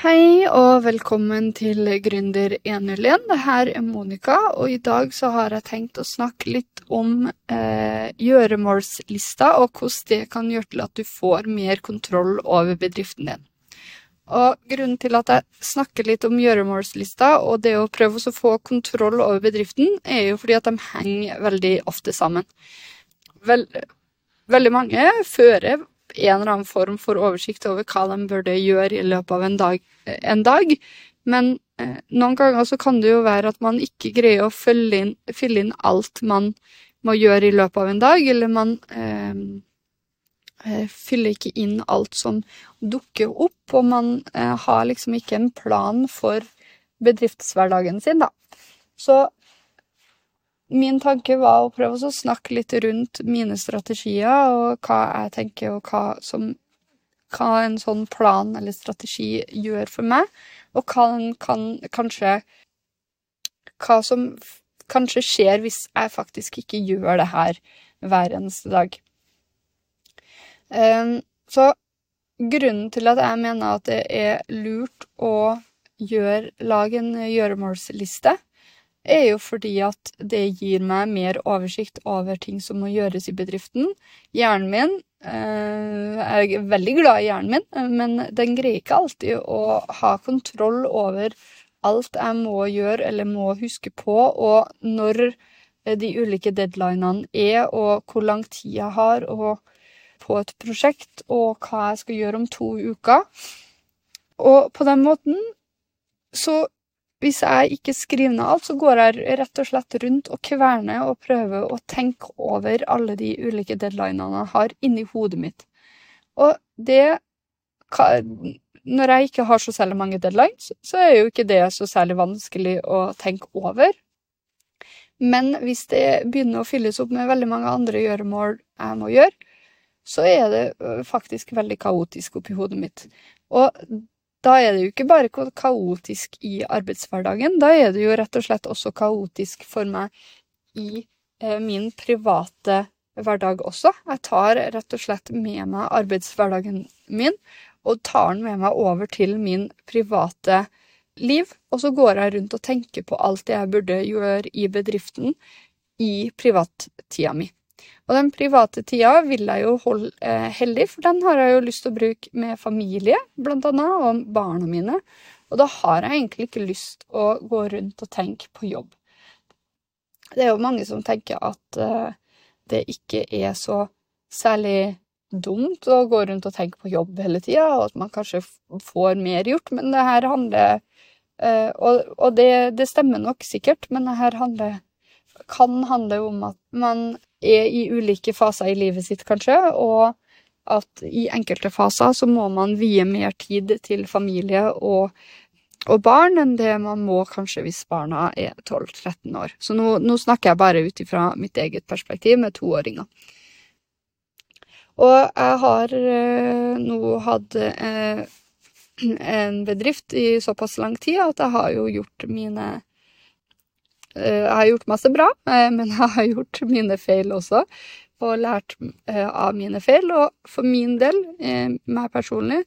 Hei og velkommen til Gründer 101. Det her er Monica, og i dag så har jeg tenkt å snakke litt om eh, gjøremålslista, og hvordan det kan gjøre til at du får mer kontroll over bedriften din. Og Grunnen til at jeg snakker litt om gjøremålslista og det å prøve å få kontroll over bedriften, er jo fordi at de henger veldig ofte sammen. Vel, veldig mange fører en eller annen form for oversikt over hva de burde gjøre i løpet av en dag. En dag. Men eh, noen ganger så kan det jo være at man ikke greier å fylle inn, fylle inn alt man må gjøre i løpet av en dag, eller man eh, eh fyller ikke inn alt som dukker opp, og man eh, har liksom ikke en plan for bedriftshverdagen sin, da. Så min tanke var å prøve å snakke litt rundt mine strategier, og hva jeg tenker, og hva, som, hva en sånn plan eller strategi gjør for meg, og hva kan kanskje Hva som kanskje skjer hvis jeg faktisk ikke gjør det her hver eneste dag. Um, så grunnen til at jeg mener at det er lurt å gjøre, lage en gjøremålsliste, er jo fordi at det gir meg mer oversikt over ting som må gjøres i bedriften. Hjernen min eh, Jeg er veldig glad i hjernen min, eh, men den greier ikke alltid å ha kontroll over alt jeg må gjøre eller må huske på, og når eh, de ulike deadlinene er, og hvor lang tid jeg har på et prosjekt, og hva jeg skal gjøre om to uker. Og på den måten så hvis jeg ikke skriver ned alt, så går jeg rett og slett rundt og kverner og prøver å tenke over alle de ulike deadlinene jeg har inni hodet mitt. Og det Når jeg ikke har så særlig mange deadlines, så er jo ikke det så særlig vanskelig å tenke over. Men hvis det begynner å fylles opp med veldig mange andre gjøremål jeg må gjøre, så er det faktisk veldig kaotisk oppi hodet mitt. Og da er det jo ikke bare kaotisk i arbeidshverdagen, da er det jo rett og slett også kaotisk for meg i eh, min private hverdag også. Jeg tar rett og slett med meg arbeidshverdagen min og tar den med meg over til min private liv. Og så går jeg rundt og tenker på alt det jeg burde gjøre i bedriften i privattida mi. Og den private tida vil jeg jo holde eh, hellig, for den har jeg jo lyst til å bruke med familie, blant annet, og barna mine. Og da har jeg egentlig ikke lyst å gå rundt og tenke på jobb. Det er jo mange som tenker at eh, det ikke er så særlig dumt å gå rundt og tenke på jobb hele tida, og at man kanskje får mer gjort, men det her handler eh, Og, og det, det, stemmer nok sikkert, men det her handler kan handle om at man er i ulike faser i livet sitt, kanskje, og at i enkelte faser så må man vie mer tid til familie og, og barn enn det man må kanskje hvis barna er 12-13 år. Så nå, nå, snakker jeg bare ut ifra mitt eget perspektiv med toåringer. Og jeg har eh, nå hatt eh, en bedrift i såpass lang tid at jeg har jo gjort mine jeg har gjort masse bra, eh, men jeg har gjort mine feil også. Og lært eh, av mine feil. Og for min del, meg personlig,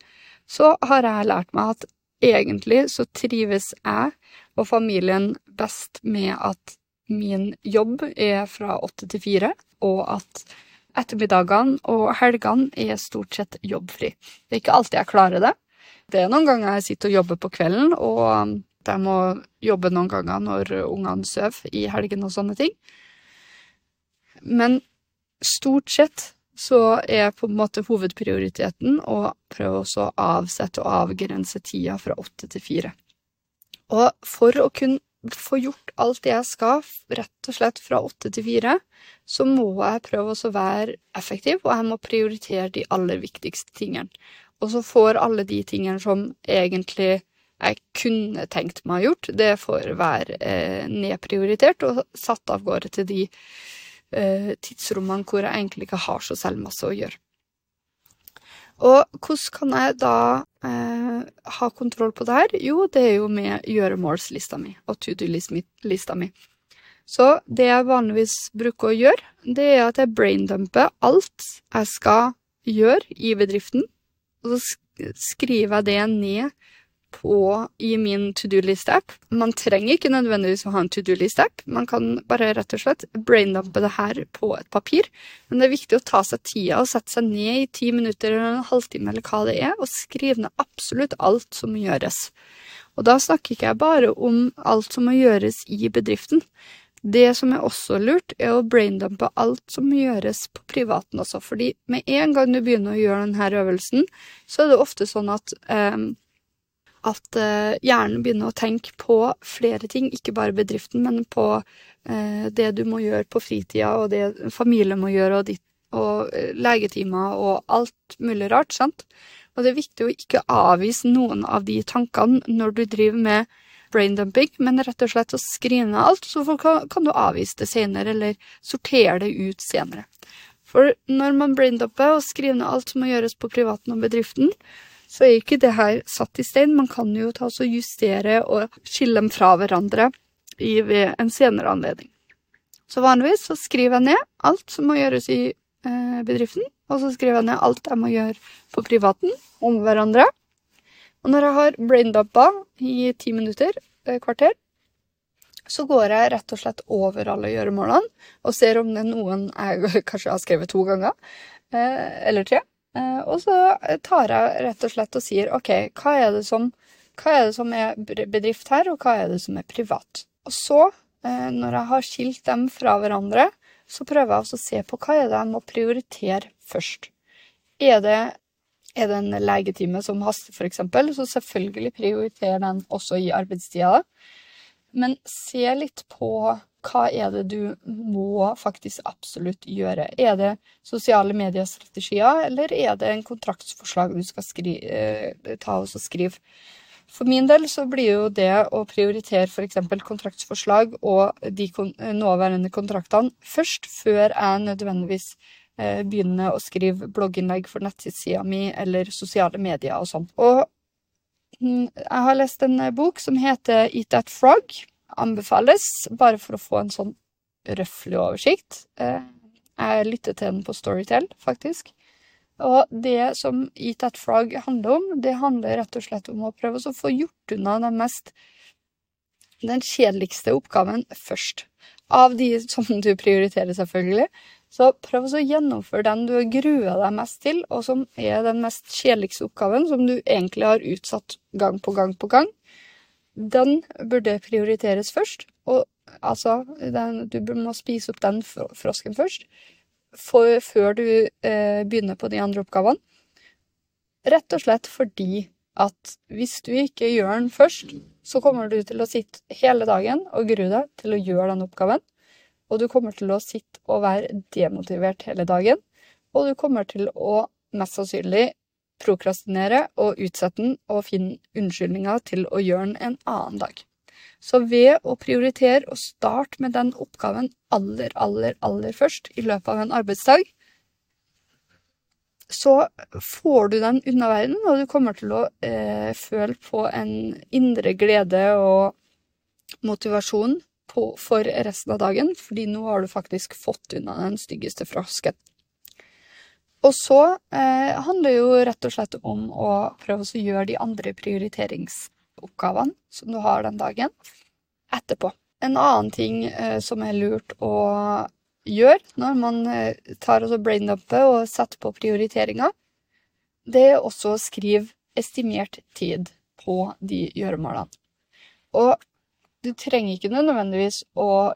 så har jeg lært meg at egentlig så trives jeg og familien best med at min jobb er fra åtte til fire, og at ettermiddagene og helgene er stort sett jobbfri. Det er ikke alltid jeg klarer det. Det er noen ganger jeg sitter og jobber på kvelden, og jeg må jobbe noen ganger når ungene sover i helgen og sånne ting. Men stort sett så er på en måte hovedprioriteten å prøve å avsette og avgrense tida fra åtte til fire. Og for å kunne få gjort alt det jeg skal, rett og slett fra åtte til fire, så må jeg prøve å være effektiv, og jeg må prioritere de aller viktigste tingene. Og så får alle de tingene som egentlig jeg kunne tenkt meg gjort, det får være eh, nedprioritert og satt av gårde til de eh, tidsrommene hvor jeg egentlig ikke har så selv masse å gjøre. Og hvordan kan jeg da eh, ha kontroll på det her? Jo, det er jo med gjøremålslista mi og to do-lista mi. Så det jeg vanligvis bruker å gjøre, det er at jeg braindumper alt jeg skal gjøre i bedriften, og så skriver jeg det ned på, i min to do list-app. Man trenger ikke nødvendigvis å ha en to do list-app. Man kan bare rett og slett braindumpe det her på et papir. Men det er viktig å ta seg tida og sette seg ned i ti minutter eller en halvtime eller hva det er, og skrive ned absolutt alt som gjøres. Og da snakker ikke jeg bare om alt som må gjøres i bedriften. Det som er også lurt, er å braindumpe alt som gjøres på privaten også, fordi med en gang du begynner å gjøre denne øvelsen, så er det ofte sånn at eh, at eh, hjernen begynner å tenke på flere ting, ikke bare bedriften, men på eh, det du må gjøre på fritida, og det familien må gjøre, og, ditt, og eh, legetimer og alt mulig rart, sant? Og det er viktig å ikke avvise noen av de tankene når du driver med braindumping, men rett og slett å skrine alt, så kan, du avvise det senere, eller sortere det ut senere. For når man braindumper og skriver ned alt som må gjøres på privaten og bedriften, så er ikke det her satt i stein. Man kan jo ta og justere og skille dem fra hverandre i, ved en senere anledning. Så vanligvis så skriver jeg ned alt som må gjøres i eh, bedriften, og så skriver jeg ned alt jeg må gjøre på privaten om hverandre. Og når jeg har braindumpa i ti minutter, eh, kvarter, så går jeg rett og slett over alle gjøremålene og ser om det er noen jeg kanskje har skrevet to ganger, eh, eller tre. Eh, og så tar jeg rett og slett og sier OK, hva er det som, er, det som er bedrift her, og hva er det som er privat? Og så, når jeg har skilt dem fra hverandre, så prøver jeg også å se på hva er det jeg må prioritere først. Er det er det en legetime som haster, f.eks., så selvfølgelig prioriterer den også i arbeidstida. Men se litt på hva er det du må faktisk absolutt gjøre. Er det sosiale mediestrategier, eller er det en kontraktsforslag du skal skri eh, ta og skrive? For min del så blir jo det å prioritere f.eks. kontraktsforslag og de nåværende kontraktene først, før jeg nødvendigvis Eh, begynner å skrive blogginnlegg for nettsida mi eller sosiale medier og sånn. Og mm, jeg har lest en eh, bok som heter Eat That Frog. Anbefales, bare for å få en sånn røffelig oversikt. Eh, jeg lytter til den på Storytel, faktisk. Og det som Eat That Frog handler om, det handler rett og slett om å prøve å få gjort unna den mest den kjedeligste oppgaven først. Av de som du prioriterer, selvfølgelig. Så prøv å gjennomføre den du grua deg mest til, og som er den mest kjedeligste oppgaven, som du egentlig har utsatt gang på gang på gang. Den burde prioriteres først. Og altså, den, du må spise opp den frosken først, for, før du eh, begynner på de andre oppgavene. Rett og slett fordi at hvis du ikke gjør den først, så kommer du til å sitte hele dagen og grue deg til å gjøre den oppgaven og du kommer til å sitte og være demotivert hele dagen. Og du kommer til å mest sannsynlig prokrastinere og utsette den og finne unnskyldninger til å gjøre den en annen dag. Så ved å prioritere og starte med den oppgaven aller, aller, aller først i løpet av en arbeidsdag, så får du den unna verden, og du kommer til å eh, føle på en indre glede og motivasjon på, for resten av dagen, fordi nå har du faktisk fått unna den styggeste frosken. Og så eh, handler det jo rett og slett om å prøve å gjøre de andre prioriteringsoppgavene som du har den dagen, etterpå. En annen ting eh, som er lurt å gjøre når man eh, tar altså braindumper og setter på prioriteringer, det er også å skrive estimert tid på de gjøremålene. Og du trenger ikke nødvendigvis å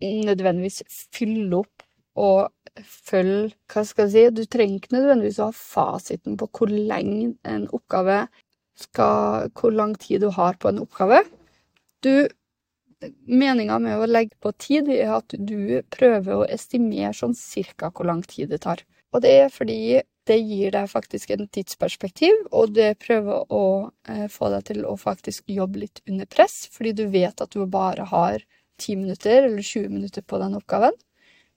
nødvendigvis fylle opp og følge Hva skal jeg si? Du trenger ikke nødvendigvis å ha fasiten på hvor lenge en oppgave skal Hvor lang tid du har på en oppgave. Du Meninga med å legge på tid er at du prøver å estimere sånn cirka hvor lang tid det tar. Og det er fordi det gir deg faktisk en tidsperspektiv, og det prøver å eh, få deg til å faktisk jobbe litt under press, fordi du vet at du bare har 10 minutter eller 20 minutter på den oppgaven.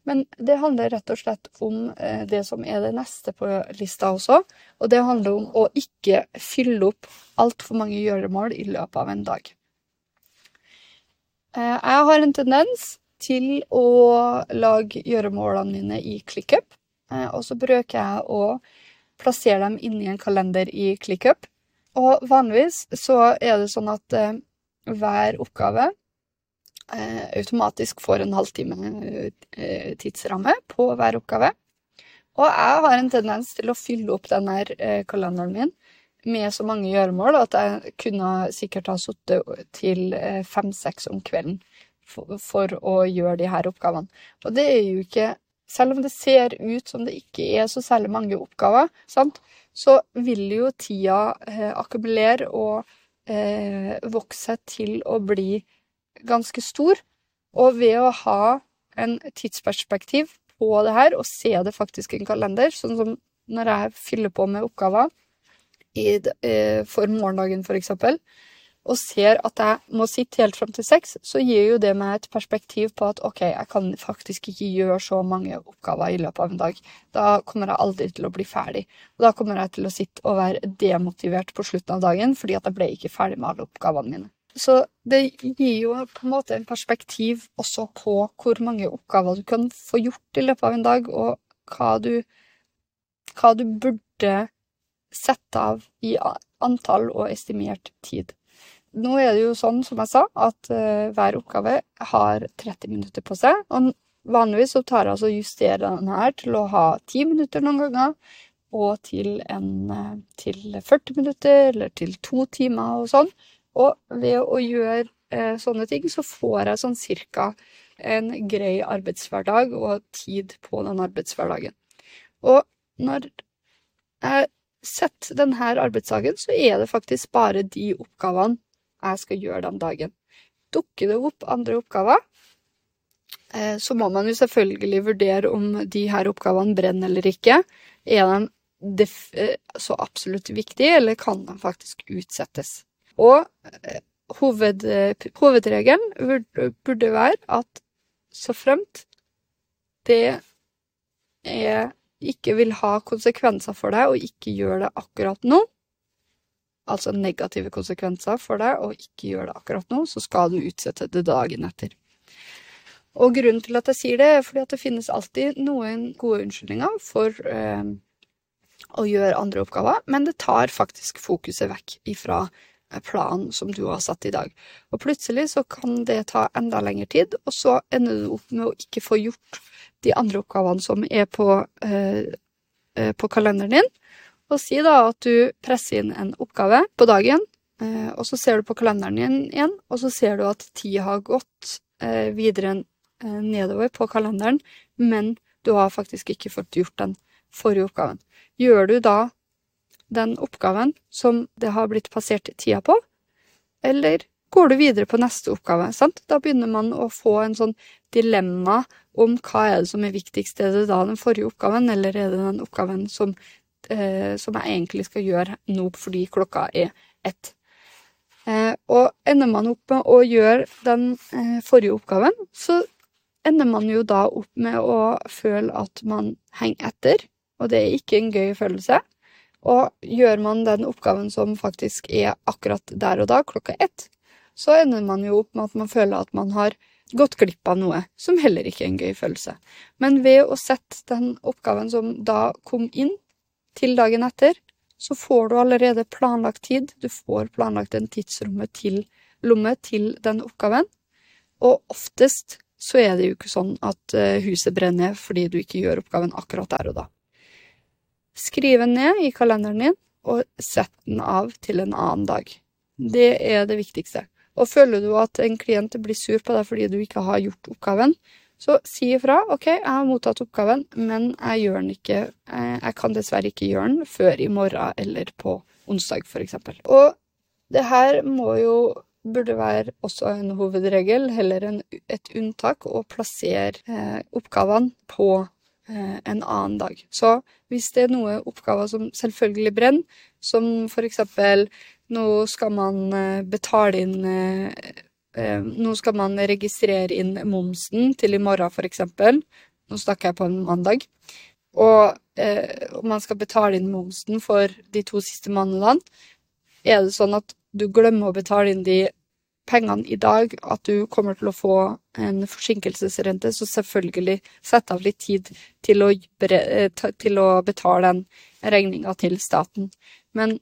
Men det handler rett og slett om eh, det som er det neste på lista også, og det handler om å ikke fylle opp altfor mange gjøremål i løpet av en dag. Eh, jeg har en tendens til å lage gjøremålene mine i ClickUp. Eh, og så bruker jeg å plassere dem inni en kalender i ClickUp. Og vanligvis så er det sånn at hver oppgave automatisk får en halvtime eh, tidsramme på hver oppgave. Og jeg har en tendens til å fylle opp denne eh, kalenderen min med så mange gjøremål at jeg kunne sikkert ha sittet til eh, fem-seks om kvelden for, for, å gjøre de her oppgavene. Og det er jo ikke Selv om det ser ut som det ikke er så særlig mange oppgaver, sant? så vil jo tida eh, akkumulere og eh, vokse til å bli ganske stor. Og ved å ha en tidsperspektiv på det her og se det faktisk i en kalender, sånn som når jeg fyller på med oppgaver i, eh, for morgendagen, eksempel, og ser at jeg må sitte helt fram til seks, så gir jo det meg et perspektiv på at ok, jeg kan faktisk ikke gjøre så mange oppgaver i løpet av en dag. Da kommer jeg aldri til å bli ferdig. Og da kommer jeg til å sitte og være demotivert på slutten av dagen fordi at jeg ble ikke ferdig med alle oppgavene mine. Så det gir jo på en måte en perspektiv også på hvor mange oppgaver du kan få gjort i løpet av en dag, og hva du, hva du burde sette av i antall og estimert tid. Nå er det jo sånn, som jeg sa, at uh, hver oppgave har 30 minutter på seg. Og vanligvis så tar jeg altså justerer den her til å ha 10 minutter noen ganger, og til, en, uh, til 40 minutter, eller til to timer og sånn. Og ved å gjøre eh, sånne ting, så får jeg sånn cirka en grei arbeidshverdag og tid på den arbeidshverdagen. Og når jeg setter denne arbeidsdagen, så er det faktisk bare de oppgavene jeg skal gjøre den dagen. Dukker det opp andre oppgaver, eh, så må man jo selvfølgelig vurdere om de her oppgavene brenner eller ikke. Er de eh, så absolutt viktige, eller kan de faktisk utsettes? Og eh, hoved, hovedregelen burde være at så fremt det er, ikke vil ha konsekvenser for deg og ikke gjøre det akkurat nå, altså negative konsekvenser for deg, og ikke gjør det akkurat nå, så skal du utsette det dagen etter. Og grunnen til at jeg sier det, er fordi at det finnes alltid noen gode unnskyldninger for eh, å gjøre andre oppgaver, men det tar faktisk fokuset vekk ifra eh, planen som du har satt i dag. Og plutselig så kan det ta enda lengre tid, og så ender du opp med å ikke få gjort de andre oppgavene som er på, eh, eh på kalenderen din, og si da at du presser inn en oppgave på dagen, eh, og så ser du på kalenderen din igjen, og så ser du at tida har gått eh, videre eh, nedover på kalenderen, men du har faktisk ikke fått gjort den forrige oppgaven. Gjør du da den oppgaven som det har blitt passert tida på, eller går du videre på neste oppgave? Sant? Da begynner man å få en sånn dilemma om hva er det som er viktigst. Er det da den forrige oppgaven, eller er det den oppgaven som eh, som jeg egentlig skal gjøre nå fordi klokka er ett. Eh, og ender man opp med å gjøre den eh, forrige oppgaven, så ender man jo da opp med å føle at man henger etter, og det er ikke en gøy følelse. Og gjør man den oppgaven som faktisk er akkurat der og da, klokka ett, så ender man jo opp med at man føler at man har gått glipp av noe, som heller ikke er en gøy følelse. Men ved å sette den oppgaven som da kom inn, til dagen etter, så får du allerede planlagt tid. Du får planlagt en tidsromme til lomme til den oppgaven. Og oftest så er det jo ikke sånn at eh, huset brenner fordi du ikke gjør oppgaven akkurat der og da. Skriv den ned i kalenderen din, og sett den av til en annen dag. Det er det viktigste. Og føler du at en klient blir sur på deg fordi du ikke har gjort oppgaven, så si ifra. OK, jeg har mottatt oppgaven, men jeg gjør den ikke eh, Jeg kan dessverre ikke gjøre den før i morgen eller på onsdag, eksempel. Og det her må jo burde være også en hovedregel, heller enn et unntak, å plassere eh, oppgavene på en annen dag. Så hvis det er noen oppgaver som selvfølgelig brenner, som eksempel nå skal man eh, betale inn eh, Eh, nå skal man registrere inn momsen til i morgen, eksempel. Nå snakker jeg på en mandag. Og eh, man skal betale inn momsen for de to siste månedene. Er det sånn at du glemmer å betale inn de pengene i dag, at du kommer til å få en forsinkelsesrente, så selvfølgelig sett av litt tid til å, eh, til å betale den regninga til staten. Men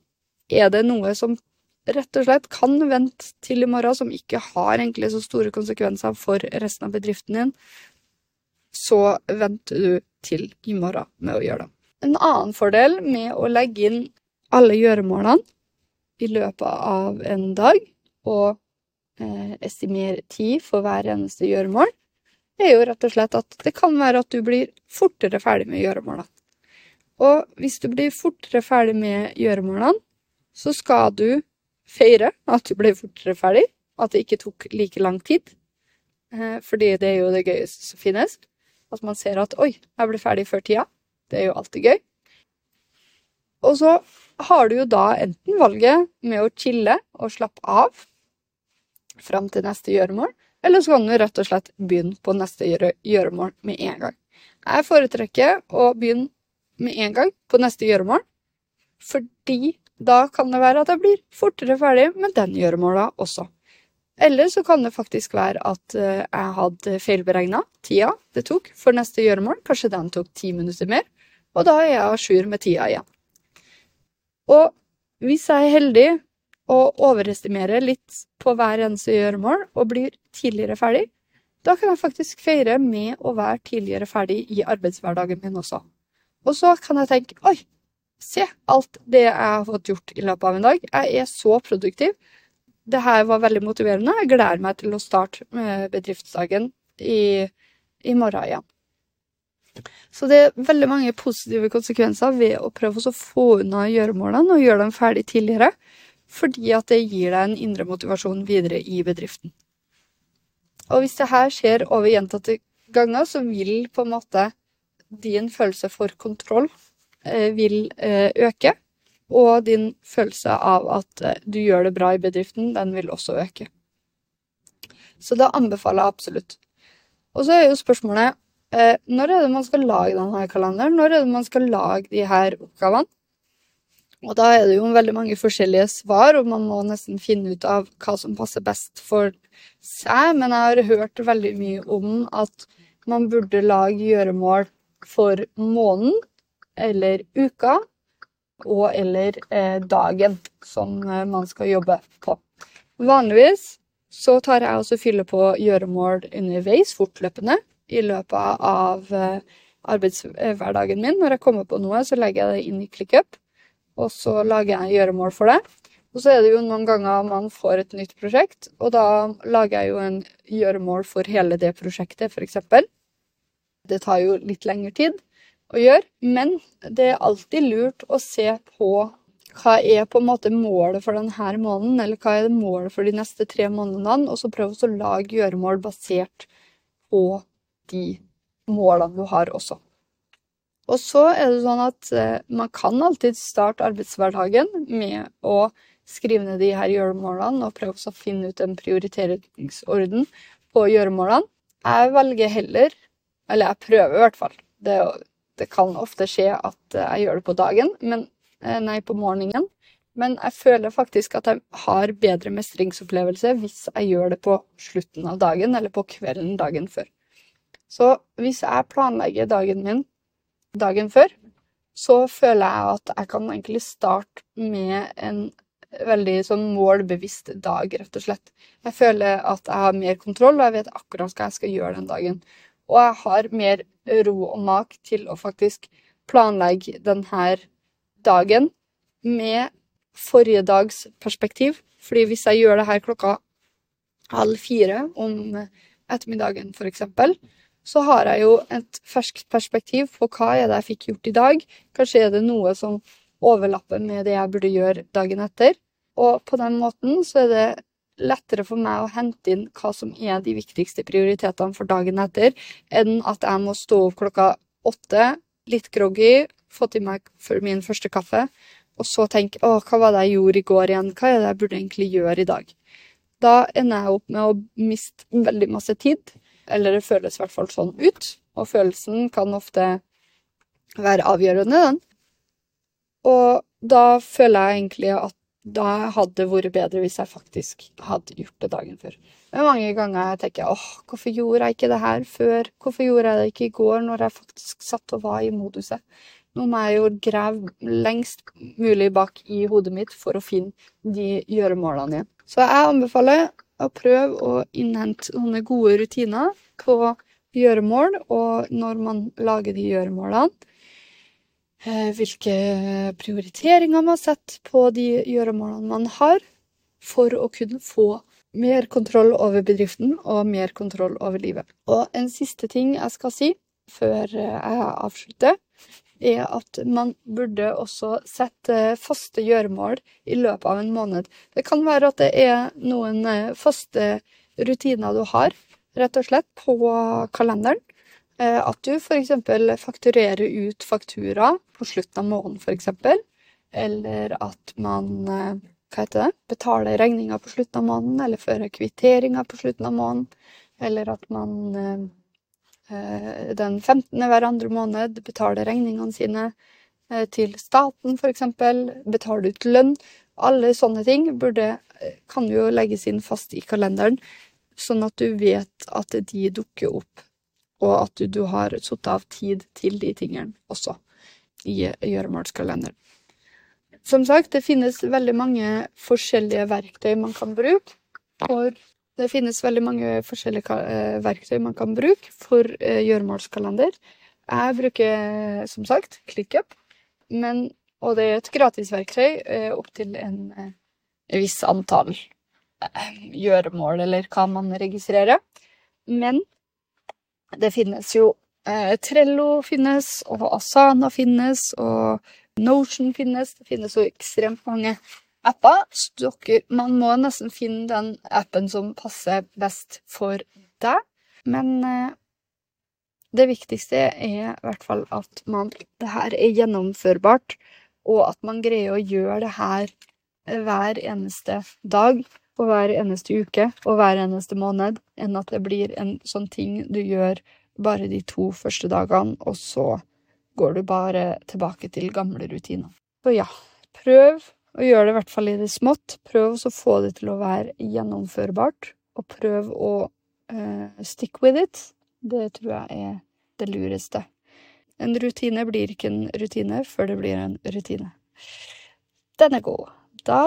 er det noe som rett og slett kan vente til i morgen, som ikke har egentlig så store konsekvenser for resten av bedriften din, så venter du til i morgen med å gjøre det. En annen fordel med å legge inn alle gjøremålene i løpet av en dag, og estimere tid for hver eneste gjøremål, er jo rett og slett at det kan være at du blir fortere ferdig med gjøremålene. Og hvis du blir fortere ferdig med gjøremålene, så skal du feire at du ble fortere ferdig, at det ikke tok like lang tid. Eh, fordi det er jo det gøyeste som finnes. At man ser at 'oi, jeg ble ferdig før tida'. Det er jo alltid gøy. Og så har du jo da enten valget med å chille og slappe av fram til neste gjøremål, eller så kan du rett og slett begynne på neste gjøremål med en gang. Jeg foretrekker å begynne med en gang på neste gjøremål, fordi da kan det være at jeg blir fortere ferdig med den gjøremåla også. Eller så kan det faktisk være at eh, jeg hadde feilberegna tida det tok for neste gjøremål. Kanskje den tok ti minutter mer, og da er jeg à jour med tida igjen. Og hvis jeg er heldig og overestimerer litt på hver eneste gjøremål og blir tidligere ferdig, da kan jeg faktisk feire med å være tidligere ferdig i arbeidshverdagen min også. Og så kan jeg tenke oi, se alt det jeg har fått gjort i løpet av en dag. Jeg er så produktiv. Det her var veldig motiverende. Jeg gleder meg til å starte bedriftsdagen i, i morgen igjen. Så det er veldig mange positive konsekvenser ved å prøve å få unna gjøremålene og gjøre dem ferdig tidligere, fordi at det gir deg en indre motivasjon videre i bedriften. Og hvis det her skjer over gjentatte ganger, så vil på en måte din følelse for kontroll Eh, vil eh, øke. Og din følelse av at eh, du gjør det bra i bedriften, den vil også øke. Så da anbefaler jeg absolutt. Og så er jo spørsmålet når er det man skal lage denne kalenderen? Når er det man skal lage de her oppgavene? Og da er det jo veldig mange forskjellige svar, og man må nesten finne ut av hva som passer best for seg. Men jeg har hørt veldig mye om at man burde lage gjøremål for måneden, eller uka og eller eh, dagen som eh, man skal jobbe på. Vanligvis så tar jeg også fylle på gjøremål underveis, fortløpende, i løpet av eh, arbeidshverdagen min. Når jeg kommer på noe, så legger jeg det inn i ClickUp, og så lager jeg gjøremål for det. Og så er det jo noen ganger man får et nytt prosjekt, og da lager jeg jo en gjøremål for hele det prosjektet, f.eks. Det tar jo litt lengre tid å gjøre. Men det er alltid lurt å se på hva er på en måte målet for denne måneden, eller hva er målet for de neste tre månedene, og så prøve å lage gjøremål basert på de målene du har også. Og så er det sånn at eh, man kan alltid starte arbeidshverdagen med å skrive ned de her gjøremålene og prøve å finne ut en prioriteringsorden på gjøremålene. Jeg velger heller, eller jeg prøver i hvert fall, det det kan ofte skje at jeg gjør det på dagen, men, eh, nei, på morgenen. Men jeg føler faktisk at jeg har bedre mestringsopplevelse hvis jeg gjør det på slutten av dagen eller på kvelden dagen før. Så hvis jeg planlegger dagen min dagen før, så føler jeg at jeg kan egentlig starte med en veldig sånn målbevisst dag, rett og slett. Jeg føler at jeg har mer kontroll, og jeg vet akkurat hva jeg skal gjøre den dagen. Og jeg har mer ro og mak til å faktisk planlegge denne dagen med forrige dags perspektiv. Fordi hvis jeg gjør det her klokka halv fire om ettermiddagen, f.eks., så har jeg jo et ferskt perspektiv på hva er det jeg fikk gjort i dag. Kanskje er det noe som overlapper med det jeg burde gjøre dagen etter. Og på den måten så er det lettere for meg å hente inn hva som er de viktigste prioritetene for dagen etter, enn at jeg må stå opp klokka åtte, litt groggy, få til meg min første kaffe, og så tenke 'Å, hva var det jeg gjorde i går igjen? Hva er det jeg burde egentlig gjøre i dag?' Da ender jeg opp med å miste veldig masse tid, eller det føles i hvert fall sånn ut, og følelsen kan ofte være avgjørende, den. Og da føler jeg egentlig at da hadde det vært bedre hvis jeg faktisk hadde gjort det dagen før. Men mange ganger jeg tenker åh, hvorfor gjorde jeg ikke det her før? Hvorfor gjorde jeg det ikke i går, når jeg faktisk satt og var i moduset? Nå må jeg jo grave lengst mulig bak i hodet mitt for å finne de gjøremålene igjen. Så jeg anbefaler å prøve å innhente sånne gode rutiner på gjøremål, og når man lager de gjøremålene, eh, hvilke prioriteringer man setter på de gjøremålene man har, for å kunne få mer kontroll over bedriften og mer kontroll over livet. Og en siste ting jeg skal si før jeg avslutter, er at man burde også sette faste gjøremål i løpet av en måned. Det kan være at det er noen eh, faste rutiner du har, rett og slett, på kalenderen. Eh, at du f.eks. fakturerer ut faktura på slutten av måneden, f.eks. Eller at man eh, hva heter det, betaler regninga på slutten av måneden, eller fører kvitteringer på slutten av måneden. Eller at man eh, den 15. hver andre måned betaler regningene sine eh, til staten, f.eks. Betaler ut lønn. Alle sånne ting burde, kan jo legges inn fast i kalenderen, sånn at du vet at de dukker opp, og at du, du har satt av tid til de tingene også i gjøremålskalenderen. Som sagt, det finnes veldig mange forskjellige verktøy man kan bruke. For det finnes veldig mange forskjellige verktøy man kan bruke for gjøremålskalender. Jeg bruker som sagt ClickUp, men, og det er et gratisverktøy opptil en viss antall gjøremål, eller hva man registrerer. Men det finnes jo Trello finnes, og Asana finnes, og Notion finnes. Det finnes jo ekstremt mange apper. Så dere, man må nesten finne den appen som passer best for deg. Men eh, det viktigste er i hvert fall at man, det her er gjennomførbart, og at man greier å gjøre det her hver eneste dag og hver eneste uke og hver eneste måned, enn at det blir en sånn ting du gjør bare de to første dagene, og så går du bare tilbake til gamle rutiner. Så ja, prøv å gjør det i hvert fall i det smått. Prøv å få det til å være gjennomførbart, og prøv å uh, stick with it. Det tror jeg er det lureste. En rutine blir ikke en rutine før det blir en rutine. Den er god. Da